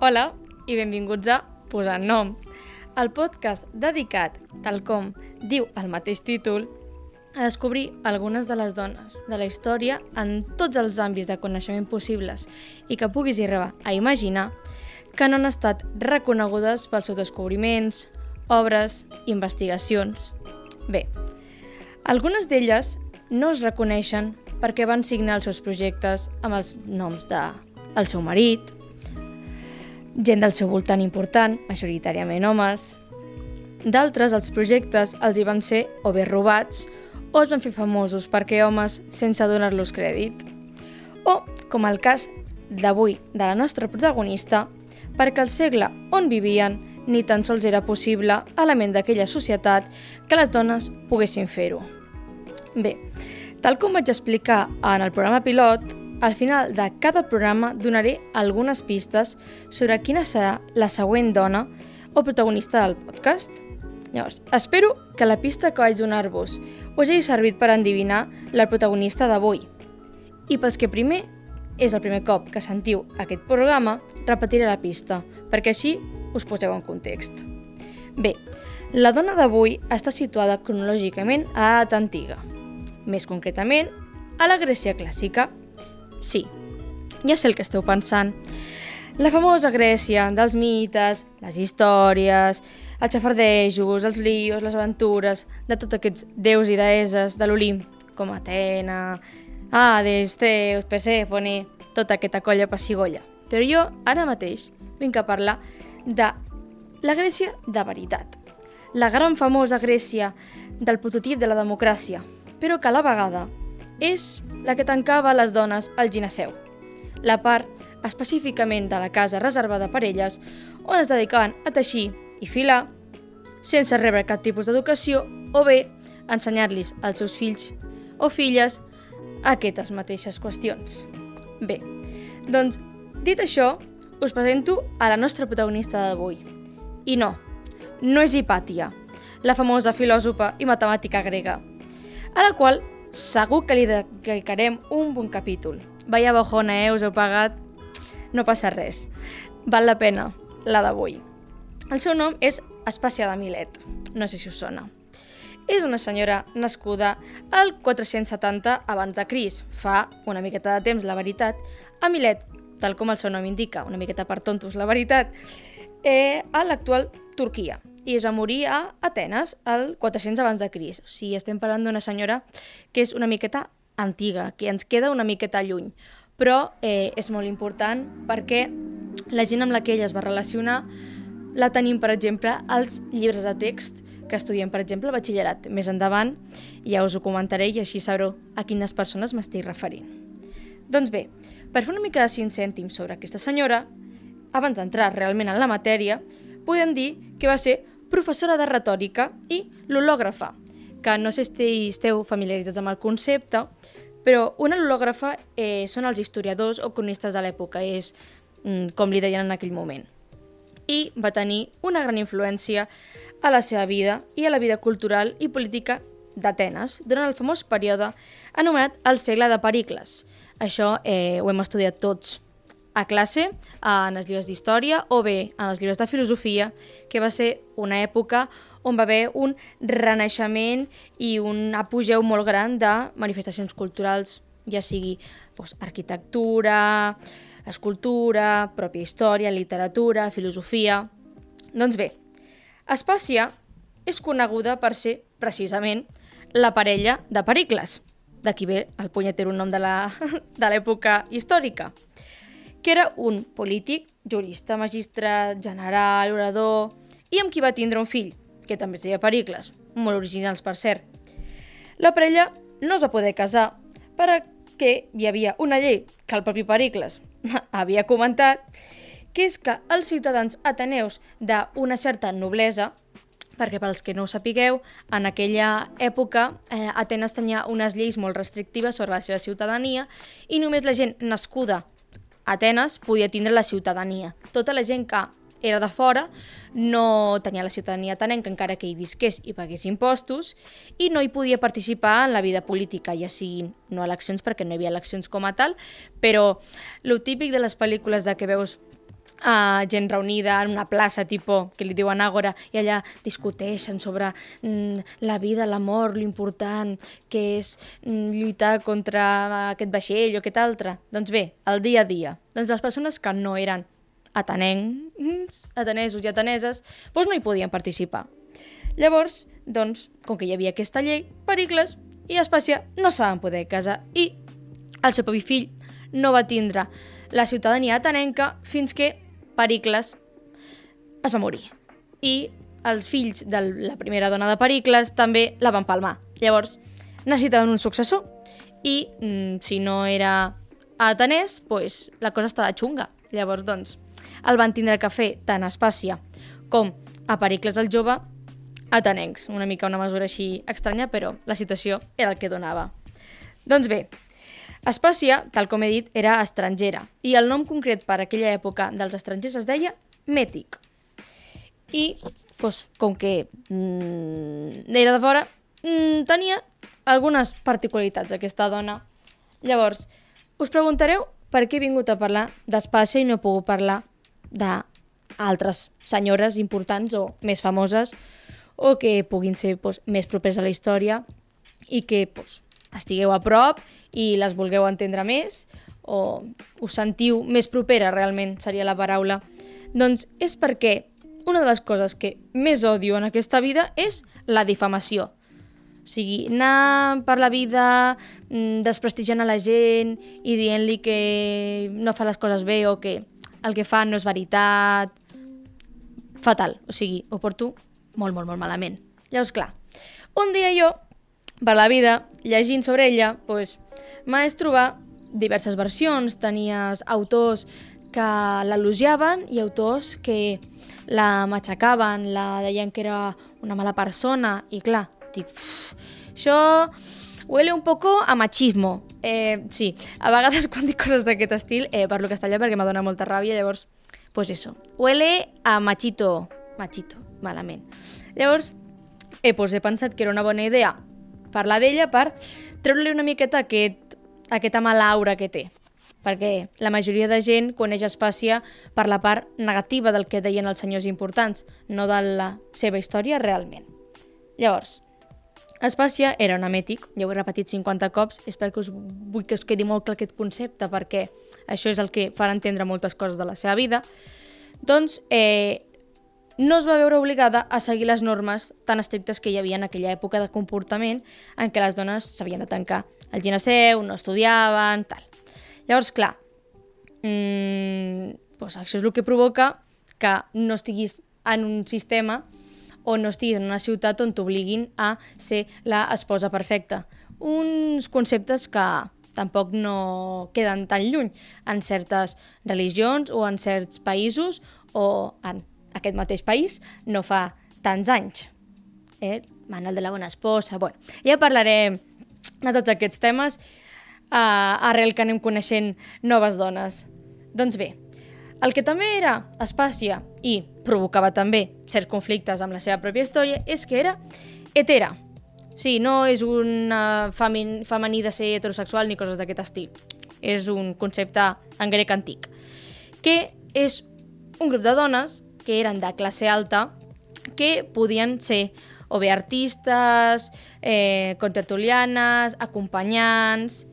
Hola i benvinguts a Posant Nom, el podcast dedicat, tal com diu el mateix títol, a descobrir algunes de les dones de la història en tots els àmbits de coneixement possibles i que puguis arribar a imaginar que no han estat reconegudes pels seus descobriments, obres, investigacions. Bé, algunes d'elles no es reconeixen perquè van signar els seus projectes amb els noms de el seu marit, gent del seu voltant important, majoritàriament homes. D'altres, els projectes els hi van ser o bé robats o es van fer famosos perquè homes sense donar-los crèdit. O, com el cas d'avui de la nostra protagonista, perquè el segle on vivien ni tan sols era possible element d'aquella societat que les dones poguessin fer-ho. Bé, tal com vaig explicar en el programa pilot, al final de cada programa donaré algunes pistes sobre quina serà la següent dona o protagonista del podcast. Llavors, espero que la pista que vaig donar-vos us hagi servit per endivinar la protagonista d'avui. I pels que primer és el primer cop que sentiu aquest programa, repetiré la pista, perquè així us poseu en context. Bé, la dona d'avui està situada cronològicament a l'edat antiga, més concretament a la Grècia clàssica, Sí, ja sé el que esteu pensant. La famosa Grècia, dels mites, les històries, els xafardejos, els lios, les aventures, de tots aquests déus i deeses de l'Olimp, com Atena, Hades, Zeus, Persèfone, tota aquesta colla passigolla. Però jo, ara mateix, vinc a parlar de la Grècia de veritat. La gran famosa Grècia del prototip de la democràcia, però que a la vegada és la que tancava les dones al gineceu, la part específicament de la casa reservada per elles on es dedicaven a teixir i filar sense rebre cap tipus d'educació o bé ensenyar-los als seus fills o filles aquestes mateixes qüestions. Bé, doncs, dit això, us presento a la nostra protagonista d'avui. I no, no és Hipàtia, la famosa filòsofa i matemàtica grega, a la qual segur que li dedicarem un bon capítol. Vaya bojona, eh? Us heu pagat? No passa res. Val la pena, la d'avui. El seu nom és Espàcia de Milet. No sé si us sona. És una senyora nascuda al 470 abans de Cris. Fa una miqueta de temps, la veritat, a Milet, tal com el seu nom indica, una miqueta per tontos, la veritat, eh, a l'actual Turquia i es va morir a Atenes al 400 abans de Cris. O sigui, estem parlant d'una senyora que és una miqueta antiga, que ens queda una miqueta lluny, però eh, és molt important perquè la gent amb la que ella es va relacionar la tenim, per exemple, als llibres de text que estudiem, per exemple, batxillerat. Més endavant ja us ho comentaré i així sabreu a quines persones m'estic referint. Doncs bé, per fer una mica de 5 cèntims sobre aquesta senyora, abans d'entrar realment en la matèria, podem dir que va ser professora de retòrica i l'hològrafa, que no sé si esteu familiaritzats amb el concepte, però una hològrafa eh, són els historiadors o cronistes de l'època, és mm, com li deien en aquell moment. I va tenir una gran influència a la seva vida i a la vida cultural i política d'Atenes durant el famós període anomenat el segle de Pericles. Això eh, ho hem estudiat tots a classe, en els llibres d'història o bé en els llibres de filosofia, que va ser una època on va haver un renaixement i un apogeu molt gran de manifestacions culturals, ja sigui doncs, arquitectura, escultura, pròpia història, literatura, filosofia... Doncs bé, Espàcia és coneguda per ser, precisament, la parella de Pericles. D'aquí ve el punyetero nom de l'època històrica que era un polític, jurista, magistrat, general, orador, i amb qui va tindre un fill, que també es deia Pericles, molt originals per cert. La parella no es va poder casar per que hi havia una llei que el propi Pericles havia comentat, que és que els ciutadans ateneus d'una certa noblesa, perquè pels que no ho sapigueu, en aquella època eh, Atenes tenia unes lleis molt restrictives sobre la seva ciutadania i només la gent nascuda Atenes podia tindre la ciutadania. Tota la gent que era de fora, no tenia la ciutadania atenenca encara que hi visqués i pagués impostos i no hi podia participar en la vida política, ja siguin no eleccions perquè no hi havia eleccions com a tal, però lo típic de les pel·lícules de que veus uh, gent reunida en una plaça tipo, que li diuen Àgora i allà discuteixen sobre mm, la vida, l'amor, l'important que és mm, lluitar contra aquest vaixell o aquest altre. Doncs bé, el dia a dia. Doncs les persones que no eren atenencs, atenesos i ateneses, doncs no hi podien participar. Llavors, doncs, com que hi havia aquesta llei, Pericles i Espàcia no se van poder casar i el seu propi fill no va tindre la ciutadania atenenca fins que Pericles es va morir. I els fills de la primera dona de Pericles també la van palmar. Llavors, necessitaven un successor i mm, si no era atenès, pues, la cosa estava xunga. Llavors, doncs, el van tindre que fer tant a Espàcia com a Pericles el jove atenencs. Una mica una mesura així estranya, però la situació era el que donava. Doncs bé, Espàcia, tal com he dit, era estrangera i el nom concret per aquella època dels estrangers es deia Mètic. I, doncs, com que mm, era de fora, mm, tenia algunes particularitats aquesta dona. Llavors, us preguntareu per què he vingut a parlar d'Espàcia i no he pogut parlar d'altres senyores importants o més famoses o que puguin ser doncs, més propers a la història i que doncs, estigueu a prop i les vulgueu entendre més o us sentiu més propera realment, seria la paraula, doncs és perquè una de les coses que més odio en aquesta vida és la difamació. O sigui, anar per la vida mm, desprestigiant a la gent i dient-li que no fa les coses bé o que el que fan no és veritat... Fatal, o sigui, ho porto molt, molt, molt malament. Llavors, clar, un dia jo, per la vida, llegint sobre ella, doncs, m'haig trobar diverses versions, tenies autors que l'elogiaven i autors que la matxacaven, la deien que era una mala persona, i clar, dic, això huele un poco a machismo. Eh, sí, a vegades quan dic coses d'aquest estil eh, parlo castellà perquè m'ha donat molta ràbia, llavors, pues eso, huele a machito, machito, malament. Llavors, eh, pues he pensat que era una bona idea parlar d'ella per treure-li una miqueta aquest, aquesta mala aura que té perquè la majoria de gent coneix Espàcia per la part negativa del que deien els senyors importants, no de la seva història realment. Llavors, Espàcia era un emètic, ja ho he repetit 50 cops, espero que us, vull que us quedi molt clar aquest concepte perquè això és el que farà entendre moltes coses de la seva vida, doncs eh, no es va veure obligada a seguir les normes tan estrictes que hi havia en aquella època de comportament en què les dones s'havien de tancar al gineceu, no estudiaven, tal. Llavors, clar, mmm, doncs això és el que provoca que no estiguis en un sistema o no estiguis en una ciutat on t'obliguin a ser la esposa perfecta. Uns conceptes que tampoc no queden tan lluny en certes religions o en certs països o en aquest mateix país no fa tants anys. Eh? Manuel de la Bona Esposa... Bueno, ja parlarem de tots aquests temes uh, arrel que anem coneixent noves dones. Doncs bé, el que també era Espàcia i provocava també certs conflictes amb la seva pròpia història és que era hetera. Sí, no és un femení de ser heterosexual ni coses d'aquest estil. És un concepte en grec antic. Que és un grup de dones que eren de classe alta que podien ser o bé artistes, eh, contertulianes, acompanyants...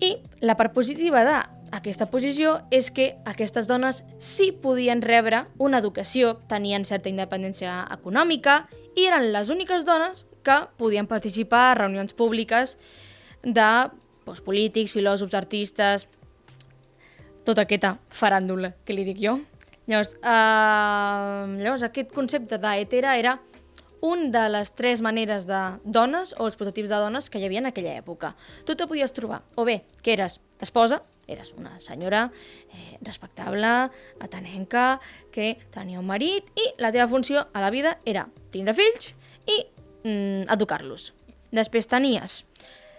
I la part positiva de aquesta posició és que aquestes dones sí podien rebre una educació, tenien certa independència econòmica i eren les úniques dones que podien participar a reunions públiques de doncs, polítics, filòsofs, artistes, tota aquesta faràndula que li dic jo. Llavors, eh, llavors aquest concepte d'hetera era un de les tres maneres de dones o els prototips de dones que hi havia en aquella època. Tu te podies trobar, o bé, que eres esposa, eres una senyora eh, respectable, atenenca, que tenia un marit i la teva funció a la vida era tindre fills i mm, educar-los. Després tenies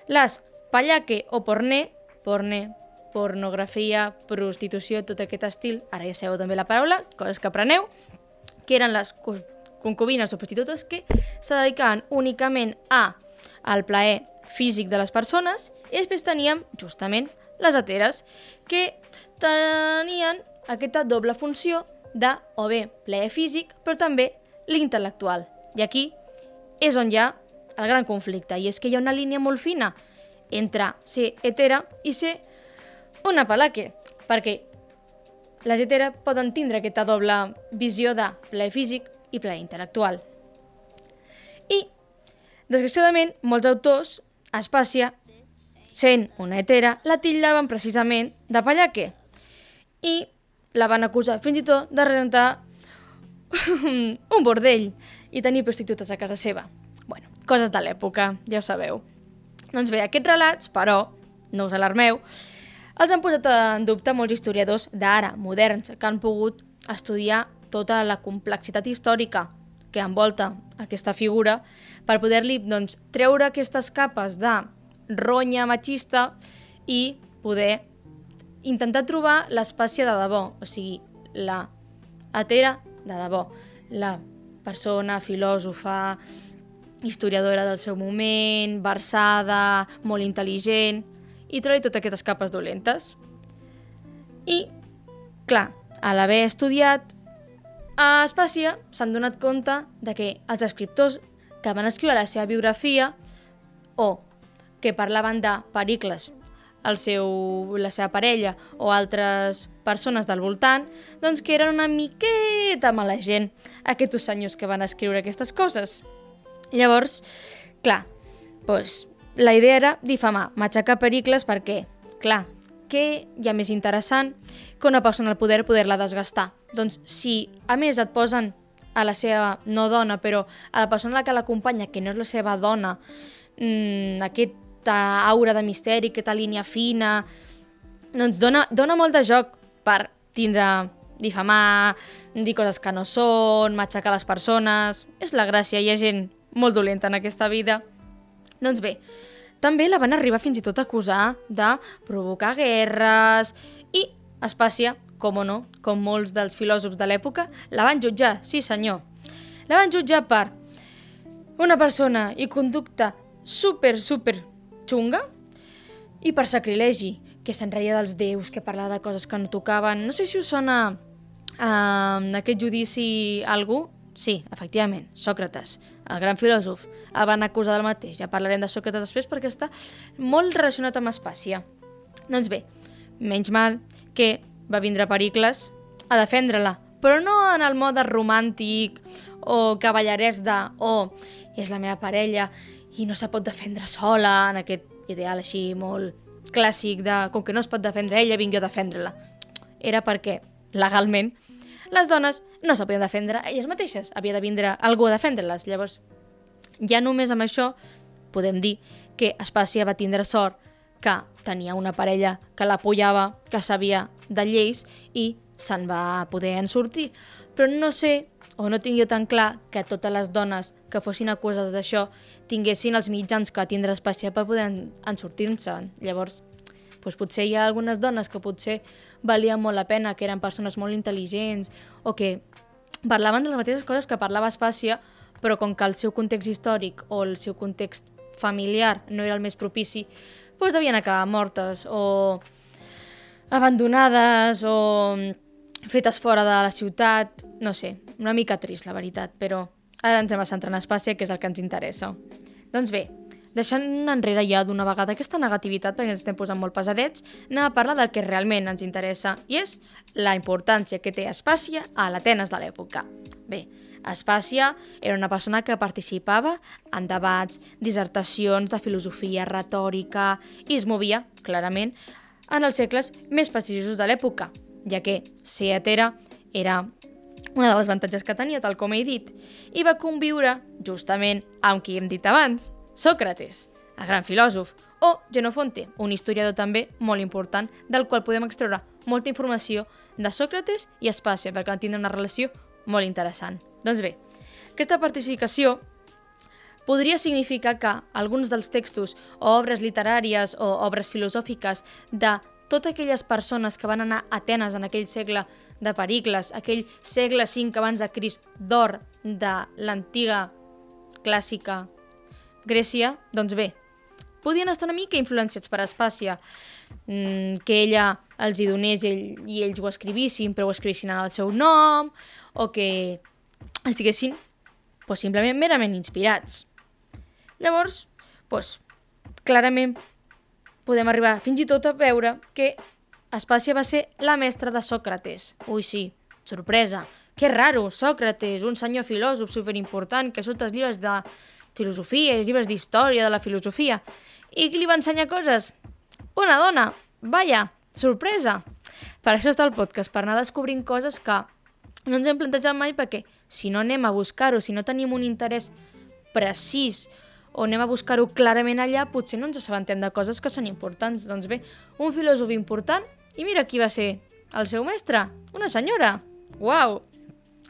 les pallaque o porné, porné, pornografia, prostitució, tot aquest estil, ara ja sabeu també la paraula, coses que apreneu, que eren les concubines o prostitutes que se dedicaven únicament a al plaer físic de les persones i després teníem justament les heteres que tenien aquesta doble funció de o bé plaer físic però també l'intel·lectual. I aquí és on hi ha el gran conflicte i és que hi ha una línia molt fina entre ser hetera i ser una palaque, perquè les heteres poden tindre aquesta doble visió de plaer físic i plaer intel·lectual. I, desgraciadament, molts autors, Espàcia, sent una hetera, la titllaven precisament de pallaque i la van acusar fins i tot de rentar un bordell i tenir prostitutes a casa seva. Bueno, coses de l'època, ja ho sabeu. Doncs bé, aquests relats, però, no us alarmeu, els han posat en dubte molts historiadors d'ara, moderns, que han pogut estudiar tota la complexitat històrica que envolta aquesta figura per poder-li doncs, treure aquestes capes de ronya machista i poder intentar trobar l'espècie de debò, o sigui, la atera de debò, la persona, filòsofa, historiadora del seu moment, versada, molt intel·ligent, i trobar totes aquestes capes dolentes. I, clar, a l'haver estudiat a Espàcia s'han donat compte de que els escriptors que van escriure la seva biografia o que parlaven de Pericles, el seu, la seva parella o altres persones del voltant, doncs que eren una miqueta mala gent, aquests senyors que van escriure aquestes coses. Llavors, clar, doncs, la idea era difamar, matxacar Pericles perquè, clar, què hi ha més interessant que una persona al poder poder-la desgastar? Doncs si a més et posen a la seva no dona, però a la persona que l'acompanya, que no és la seva dona, mmm, aquesta aura de misteri, aquesta línia fina, doncs dona, dona molt de joc per tindre difamar, dir coses que no són, matxacar les persones... És la gràcia, hi ha gent molt dolenta en aquesta vida. Doncs bé, també la van arribar fins i tot a acusar de provocar guerres i Espàcia, com o no, com molts dels filòsofs de l'època, la van jutjar, sí senyor. La van jutjar per una persona i conducta super, super xunga i per sacrilegi, que se'n reia dels déus, que parlava de coses que no tocaven. No sé si us sona uh, aquest judici algú. Sí, efectivament, Sòcrates, el gran filòsof, el van acusar del mateix. Ja parlarem de Sòcrates després perquè està molt relacionat amb Espàcia. Doncs bé, menys mal que va vindre Pericles a defendre-la, però no en el mode romàntic o cavallerès de oh, és la meva parella i no se pot defendre sola, en aquest ideal així molt clàssic de com que no es pot defendre ella, vinc jo a defendre-la. Era perquè, legalment, les dones no se podien defendre elles mateixes, havia de vindre algú a defendre-les. Llavors, ja només amb això podem dir que Espàcia va tindre sort que tenia una parella que l'apoyava, que sabia de lleis i se'n va poder en sortir. Però no sé, o no tinc jo tan clar, que totes les dones que fossin acusades d'això tinguessin els mitjans que tindre espècie per poder en, en sortir-se. Llavors, doncs potser hi ha algunes dones que potser valien molt la pena, que eren persones molt intel·ligents o que parlaven de les mateixes coses que parlava Espàcia, però com que el seu context històric o el seu context familiar no era el més propici, doncs devien acabar mortes o abandonades o fetes fora de la ciutat, no sé, una mica trist, la veritat, però ara ens hem a centrar en Espàcia, que és el que ens interessa. Doncs bé, deixant enrere ja d'una vegada aquesta negativitat, perquè ens estem posant molt pesadets, anem a parlar del que realment ens interessa, i és la importància que té Espàcia a l'Atenes de l'època. Bé, Espàcia era una persona que participava en debats, dissertacions de filosofia, retòrica i es movia, clarament, en els segles més prestigiosos de l'època, ja que ser era una de les avantatges que tenia, tal com he dit, i va conviure, justament, amb qui hem dit abans, Sòcrates, el gran filòsof, o Genofonte, un historiador també molt important, del qual podem extreure molta informació de Sòcrates i Espàcia, perquè van tindre una relació molt interessant. Doncs bé, aquesta participació podria significar que alguns dels textos o obres literàries o obres filosòfiques de totes aquelles persones que van anar a Atenes en aquell segle de Pericles, aquell segle V abans de Crist d'or de l'antiga clàssica Grècia, doncs bé, podien estar una mica influenciats per Espàcia, mm, que ella els hi donés ell, i ells ho escrivissin, però ho escrivissin en el seu nom, o que estiguessin pues, simplement merament inspirats. Llavors, pues, clarament podem arribar fins i tot a veure que Espàcia va ser la mestra de Sòcrates. Ui, sí, sorpresa. Que raro, Sòcrates, un senyor filòsof superimportant que surt els llibres de filosofia, els llibres d'història de la filosofia. I qui li va ensenyar coses? Una dona. Vaya, sorpresa. Per això està el podcast, per anar descobrint coses que no ens hem plantejat mai perquè si no anem a buscar-ho, si no tenim un interès precís o anem a buscar-ho clarament allà, potser no ens assabentem de coses que són importants. Doncs bé, un filòsof important, i mira qui va ser el seu mestre, una senyora. Uau!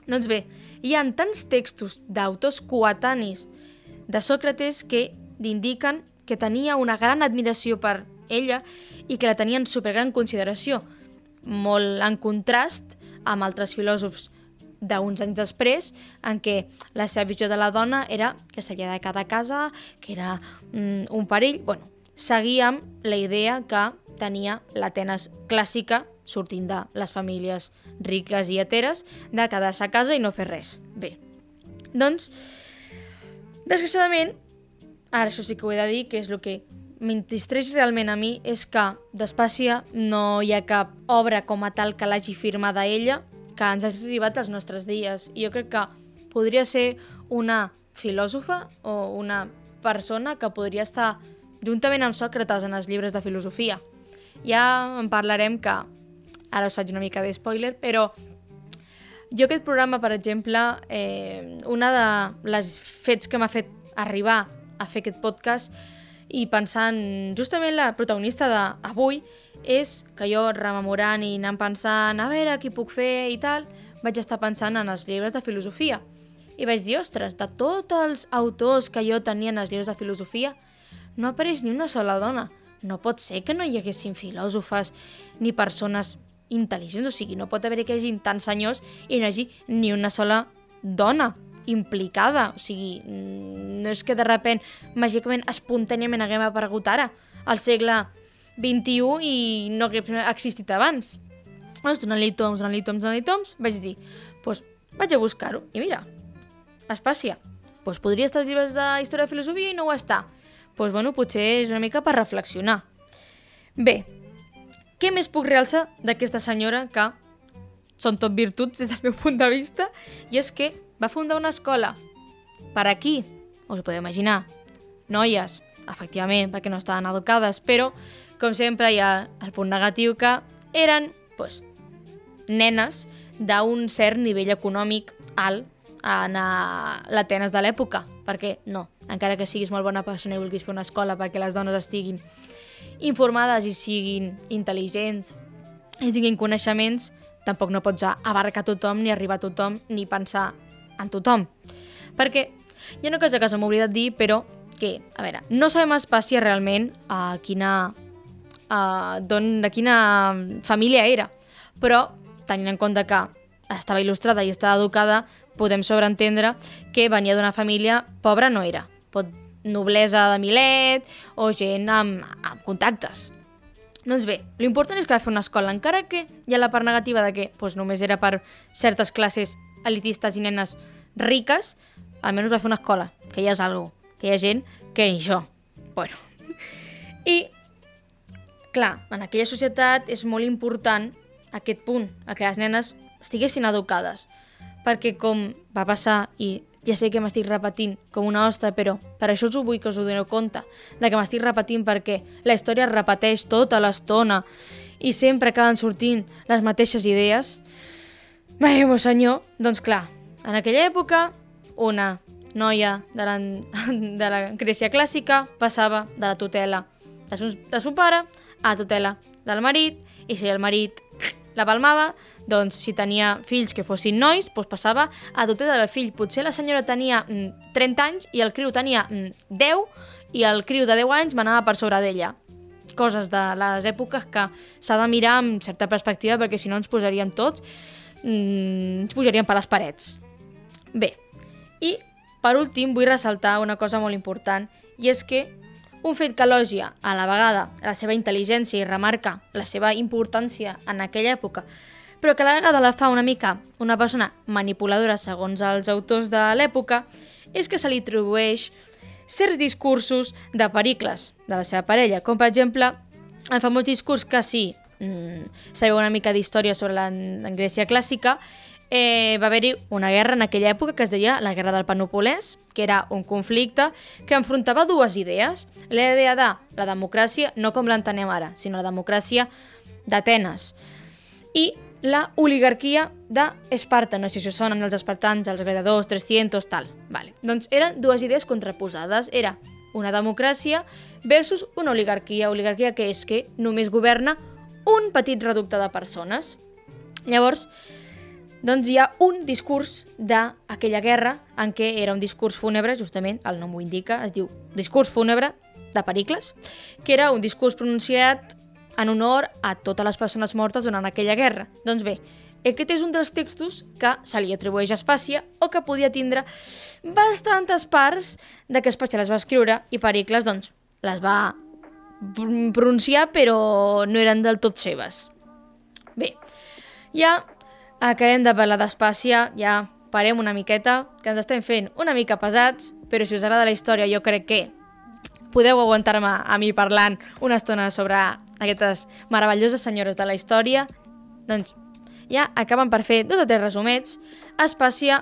Doncs bé, hi ha tants textos d'autors coetanis de Sòcrates que indiquen que tenia una gran admiració per ella i que la tenien supergran consideració, molt en contrast amb altres filòsofs d'uns anys després, en què la seva visió de la dona era que s'havia de quedar a casa, que era mm, un perill... Bueno, seguíem la idea que tenia l'Atenes clàssica, sortint de les famílies riques i heteres, de quedar-se a casa i no fer res. Bé, doncs, desgraciadament, ara això sí que ho he de dir, que és el que m'entristreix realment a mi, és que d'Espàcia no hi ha cap obra com a tal que l'hagi firmada ella, que ens hagi arribat als nostres dies. I jo crec que podria ser una filòsofa o una persona que podria estar juntament amb Sòcrates en els llibres de filosofia. Ja en parlarem que ara us faig una mica de spoiler, però jo aquest programa, per exemple, eh, una de les fets que m'ha fet arribar a fer aquest podcast i pensant justament la protagonista d'avui és que jo rememorant i anant pensant a veure qui puc fer i tal, vaig estar pensant en els llibres de filosofia. I vaig dir, ostres, de tots els autors que jo tenia en els llibres de filosofia, no apareix ni una sola dona. No pot ser que no hi haguessin filòsofes ni persones intel·ligents, o sigui, no pot haver que hi hagi tants senyors i no hi hagi ni una sola dona implicada. O sigui, no és que de repent, màgicament, espontàniament haguem aparegut ara, al segle 21 i no hagués existit abans. Doncs donant-li toms, donant-li toms, donant-li toms, vaig dir, doncs pues, vaig a buscar-ho. I mira, Espàcia, doncs podria estar als llibres de història de filosofia i no ho està. Doncs pues, bueno, potser és una mica per reflexionar. Bé, què més puc realçar d'aquesta senyora que són tot virtuts des del meu punt de vista? I és que va fundar una escola per aquí, us ho podeu imaginar, noies, efectivament, perquè no estaven educades, però com sempre hi ha el punt negatiu que eren pues, nenes d'un cert nivell econòmic alt en l'Atenes de l'època, perquè no, encara que siguis molt bona persona i vulguis fer una escola perquè les dones estiguin informades i siguin intel·ligents i tinguin coneixements, tampoc no pots abarcar tothom, ni arribar a tothom, ni pensar en tothom. Perquè hi ha una cosa que s'ha oblidat dir, però que, a veure, no sabem espècie realment a quina uh, de quina família era. Però, tenint en compte que estava il·lustrada i estava educada, podem sobreentendre que venia d'una família pobra no era. Pot noblesa de Milet o gent amb, amb contactes. Doncs bé, l'important és que va fer una escola, encara que hi ha la part negativa de que doncs, només era per certes classes elitistes i nenes riques, almenys va fer una escola, que ja és algo, que hi ha gent que ni això. Bueno. I Clar, en aquella societat és molt important aquest punt, que les nenes estiguessin educades. Perquè com va passar, i ja sé que m'estic repetint com una ostra, però per això us ho vull que us ho doneu compte, de que m'estic repetint perquè la història es repeteix tota l'estona i sempre acaben sortint les mateixes idees, meu senyor, doncs clar, en aquella època una noia de la, de la Grècia clàssica passava de la tutela de son, de son pare a la tutela del marit i si el marit la palmava, doncs si tenia fills que fossin nois, doncs passava a tutela del fill. Potser la senyora tenia mm, 30 anys i el criu tenia mm, 10 i el criu de 10 anys manava per sobre d'ella. Coses de les èpoques que s'ha de mirar amb certa perspectiva perquè si no ens posaríem tots, mm, ens pujaríem per les parets. Bé, i per últim vull ressaltar una cosa molt important i és que un fet que elogia a la vegada la seva intel·ligència i remarca la seva importància en aquella època, però que a la vegada la fa una mica una persona manipuladora segons els autors de l'època, és que se li atribueix certs discursos de pericles de la seva parella, com per exemple el famós discurs que sí, mmm, sabeu una mica d'història sobre la Grècia clàssica, eh, va haver-hi una guerra en aquella època que es deia la Guerra del Penopolès, que era un conflicte que enfrontava dues idees. La idea de la democràcia, no com l'entenem ara, sinó la democràcia d'Atenes. I la oligarquia d'Esparta, no sé si sonen els espartans, els gladiadors, 300, tal. Vale. Doncs eren dues idees contraposades. Era una democràcia versus una oligarquia. Oligarquia que és que només governa un petit reducte de persones. Llavors, doncs hi ha un discurs d'aquella guerra en què era un discurs fúnebre, justament, el nom ho indica, es diu discurs fúnebre de Pericles, que era un discurs pronunciat en honor a totes les persones mortes durant aquella guerra. Doncs bé, aquest és un dels textos que se li atribueix a Espàcia o que podia tindre bastantes parts de que Espàcia les va escriure i Pericles doncs, les va pronunciar però no eren del tot seves. Bé, ja acabem de parlar d'Espàcia, ja parem una miqueta, que ens estem fent una mica pesats, però si us agrada la història jo crec que podeu aguantar-me a mi parlant una estona sobre aquestes meravelloses senyores de la història, doncs ja acaben per fer dos o tres resumets. Espàcia,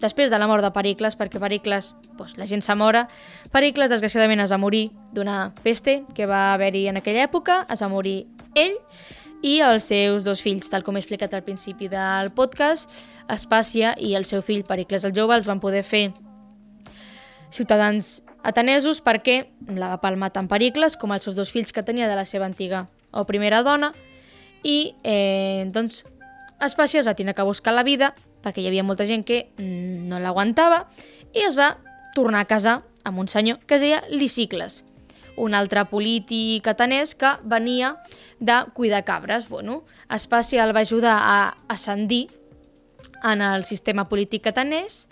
després de la mort de Pericles, perquè Pericles, doncs, la gent s'amora, Pericles desgraciadament es va morir d'una peste que va haver-hi en aquella època, es va morir ell, i els seus dos fills, tal com he explicat al principi del podcast, Espàcia i el seu fill Pericles el Jove els van poder fer ciutadans atenesos perquè la va palmar tant Pericles com els seus dos fills que tenia de la seva antiga o primera dona i eh, doncs Espàcia es va tenir que buscar la vida perquè hi havia molta gent que no l'aguantava i es va tornar a casar amb un senyor que es deia Licicles un altre polític atenès que venia de cuidar cabres. Bueno, Espàcia el va ajudar a ascendir en el sistema polític atenès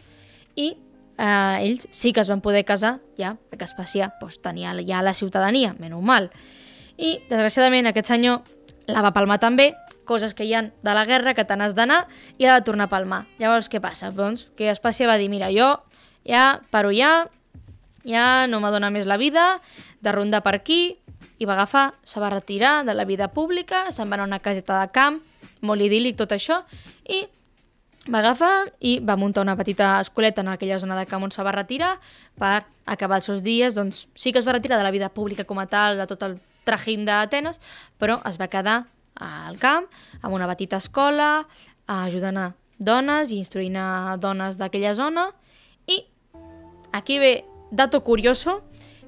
i eh, ells sí que es van poder casar ja, perquè Espàcia pues, tenia ja la ciutadania, menys mal. I, desgraciadament, aquest senyor la va palmar també, coses que hi han de la guerra que te n'has d'anar i la va tornar a palmar. Llavors, què passa? Doncs que Espàcia va dir, mira, jo ja paro ja, ja no m'adona més la vida, de ronda per aquí, i va agafar, se va retirar de la vida pública, se'n va anar a una caseta de camp, molt idíl·lic tot això, i va agafar i va muntar una petita escoleta en aquella zona de camp on se va retirar per acabar els seus dies, doncs sí que es va retirar de la vida pública com a tal, de tot el trajín d'Atenes, però es va quedar al camp, amb una petita escola, ajudant a dones i instruint a dones d'aquella zona, i aquí ve dato curioso,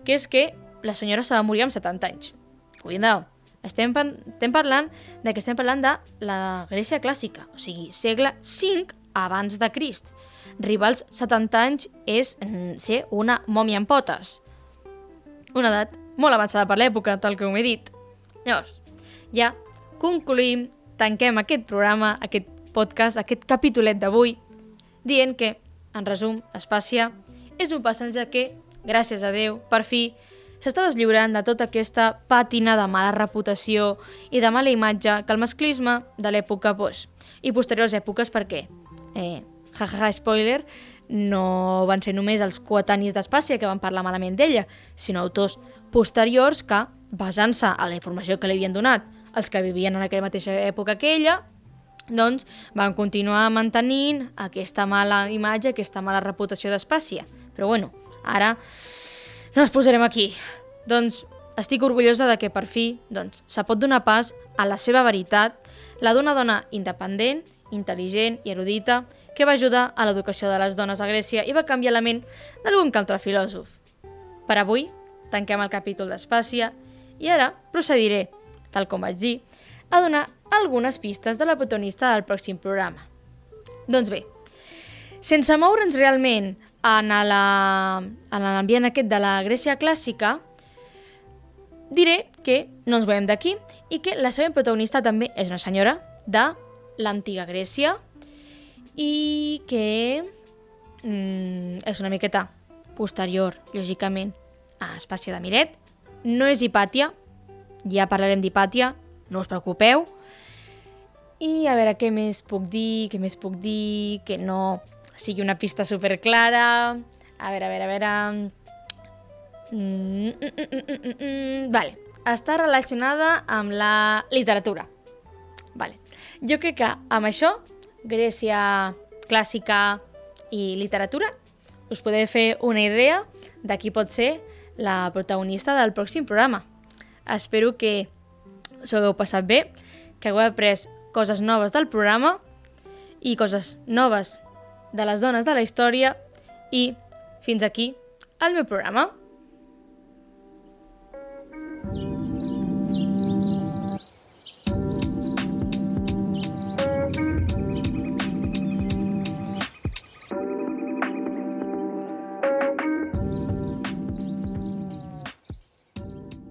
que és que la senyora se va morir amb 70 anys. Cuidao, estem, estem parlant de que estem parlant de la Grècia clàssica, o sigui, segle V abans de Crist. Arribar als 70 anys és mm, ser una mòmia en potes. Una edat molt avançada per l'època, tal com he dit. Llavors, ja concluïm, tanquem aquest programa, aquest podcast, aquest capítolet d'avui, dient que, en resum, Espàcia és un personatge que, gràcies a Déu, per fi, s'està deslliurant de tota aquesta pàtina de mala reputació i de mala imatge que el masclisme de l'època, pues, i posteriors èpoques, perquè, eh, jajaja, spoiler, no van ser només els coetanis d'Espàcia que van parlar malament d'ella, sinó autors posteriors que, basant-se a la informació que li havien donat els que vivien en aquella mateixa època que ella, doncs van continuar mantenint aquesta mala imatge, aquesta mala reputació d'Espàcia. Però bueno, ara no ens posarem aquí. Doncs estic orgullosa de que per fi doncs, se pot donar pas a la seva veritat, la d'una dona independent intel·ligent i erudita que va ajudar a l'educació de les dones a Grècia i va canviar la ment d'algun que altre filòsof. Per avui, tanquem el capítol d'Espàcia i ara procediré, tal com vaig dir, a donar algunes pistes de la protagonista del pròxim programa. Doncs bé, sense moure'ns realment en l'ambient aquest de la Grècia clàssica, diré que no ens veiem d'aquí i que la seva protagonista també és una senyora de l'antiga Grècia i que mm, és una miqueta posterior, lògicament, a Espàcia de Miret. No és Hipàtia, ja parlarem d'Hipàtia, no us preocupeu. I a veure què més puc dir, què més puc dir, que no sigui una pista super clara. A veure, a veure, a veure... Mm, mm, mm, mm, mm, mm. Vale, està relacionada amb la literatura. Vale. Jo crec que amb això, Grècia clàssica i literatura, us podeu fer una idea de qui pot ser la protagonista del pròxim programa. Espero que us hagueu passat bé, que hagueu après coses noves del programa i coses noves de les dones de la història i fins aquí el meu programa.